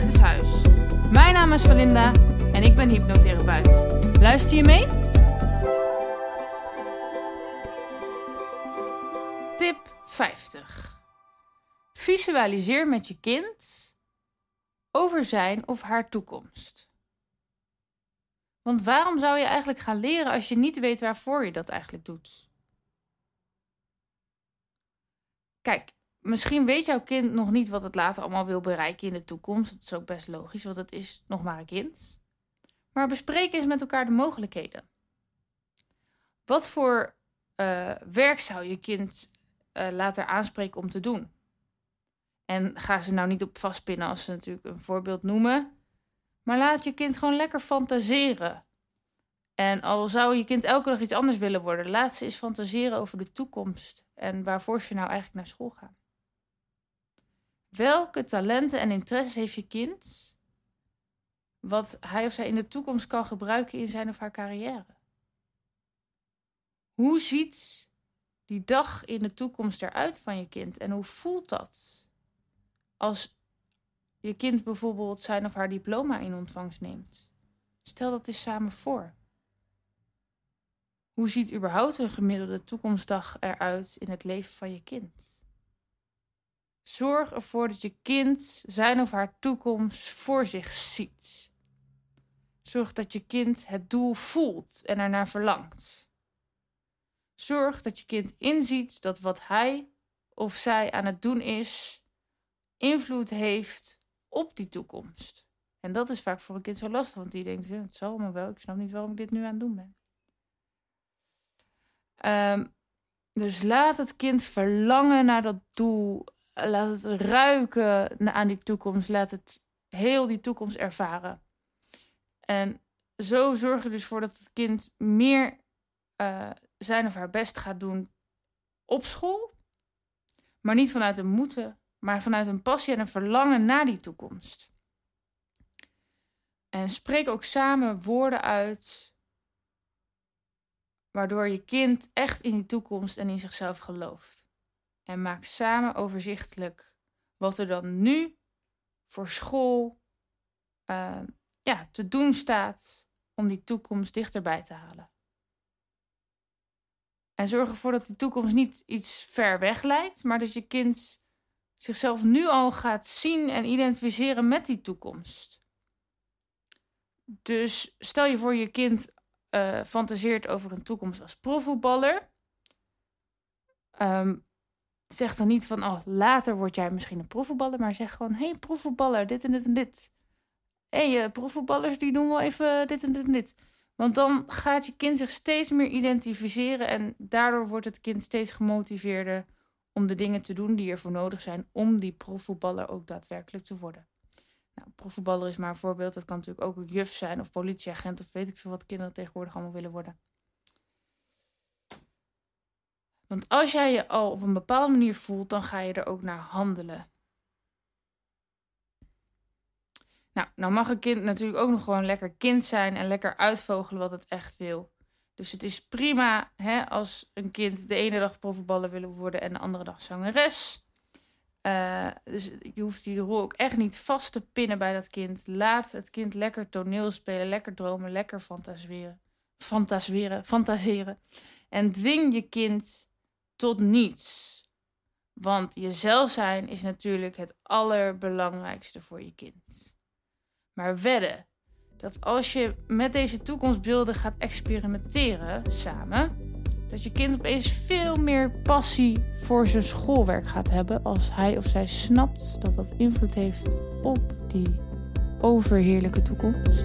buitenshuis. Mijn naam is Valinda en ik ben hypnotherapeut. Luister je mee? Tip 50. Visualiseer met je kind over zijn of haar toekomst. Want waarom zou je eigenlijk gaan leren als je niet weet waarvoor je dat eigenlijk doet? Kijk, misschien weet jouw kind nog niet wat het later allemaal wil bereiken in de toekomst. Dat is ook best logisch, want het is nog maar een kind. Maar bespreek eens met elkaar de mogelijkheden. Wat voor uh, werk zou je kind uh, later aanspreken om te doen? En ga ze nou niet op vastpinnen als ze natuurlijk een voorbeeld noemen. Maar laat je kind gewoon lekker fantaseren. En al zou je kind elke dag iets anders willen worden, laat ze eens fantaseren over de toekomst en waarvoor ze nou eigenlijk naar school gaan. Welke talenten en interesses heeft je kind wat hij of zij in de toekomst kan gebruiken in zijn of haar carrière? Hoe ziet die dag in de toekomst eruit van je kind en hoe voelt dat als je kind bijvoorbeeld zijn of haar diploma in ontvangst neemt? Stel dat eens samen voor. Hoe ziet überhaupt een gemiddelde toekomstdag eruit in het leven van je kind? Zorg ervoor dat je kind zijn of haar toekomst voor zich ziet. Zorg dat je kind het doel voelt en ernaar verlangt. Zorg dat je kind inziet dat wat hij of zij aan het doen is, invloed heeft op die toekomst. En dat is vaak voor een kind zo lastig, want die denkt: het zal me wel, ik snap niet waarom ik dit nu aan het doen ben. Um, dus laat het kind verlangen naar dat doel. Laat het ruiken aan die toekomst. Laat het heel die toekomst ervaren. En zo zorg je dus voor dat het kind meer uh, zijn of haar best gaat doen op school. Maar niet vanuit een moeten, maar vanuit een passie en een verlangen naar die toekomst. En spreek ook samen woorden uit waardoor je kind echt in die toekomst en in zichzelf gelooft. En maak samen overzichtelijk wat er dan nu voor school uh, ja, te doen staat om die toekomst dichterbij te halen. En zorg ervoor dat die toekomst niet iets ver weg lijkt, maar dat je kind zichzelf nu al gaat zien en identificeren met die toekomst. Dus stel je voor je kind uh, fantaseert over een toekomst als profvoetballer. Um, zeg dan niet van, oh, later word jij misschien een profvoetballer, maar zeg gewoon, hey, profvoetballer, dit en dit en dit. Hé, hey, uh, profvoetballers die doen wel even dit en dit en dit. Want dan gaat je kind zich steeds meer identificeren en daardoor wordt het kind steeds gemotiveerder om de dingen te doen die ervoor nodig zijn om die profvoetballer ook daadwerkelijk te worden. Nou, profvoetballer is maar een voorbeeld. Dat kan natuurlijk ook juf zijn of politieagent of weet ik veel wat kinderen tegenwoordig allemaal willen worden. Want als jij je al op een bepaalde manier voelt, dan ga je er ook naar handelen. Nou, nou mag een kind natuurlijk ook nog gewoon lekker kind zijn en lekker uitvogelen wat het echt wil. Dus het is prima hè, als een kind de ene dag profvoetballer wil worden en de andere dag zangeres. Uh, dus je hoeft die rol ook echt niet vast te pinnen bij dat kind. Laat het kind lekker toneel spelen, lekker dromen, lekker fantaseren. Fantaseren, fantaseren. En dwing je kind tot niets. Want jezelf zijn is natuurlijk het allerbelangrijkste voor je kind. Maar wedden dat als je met deze toekomstbeelden gaat experimenteren samen, dat je kind opeens veel meer passie voor zijn schoolwerk gaat hebben als hij of zij snapt dat dat invloed heeft op die overheerlijke toekomst.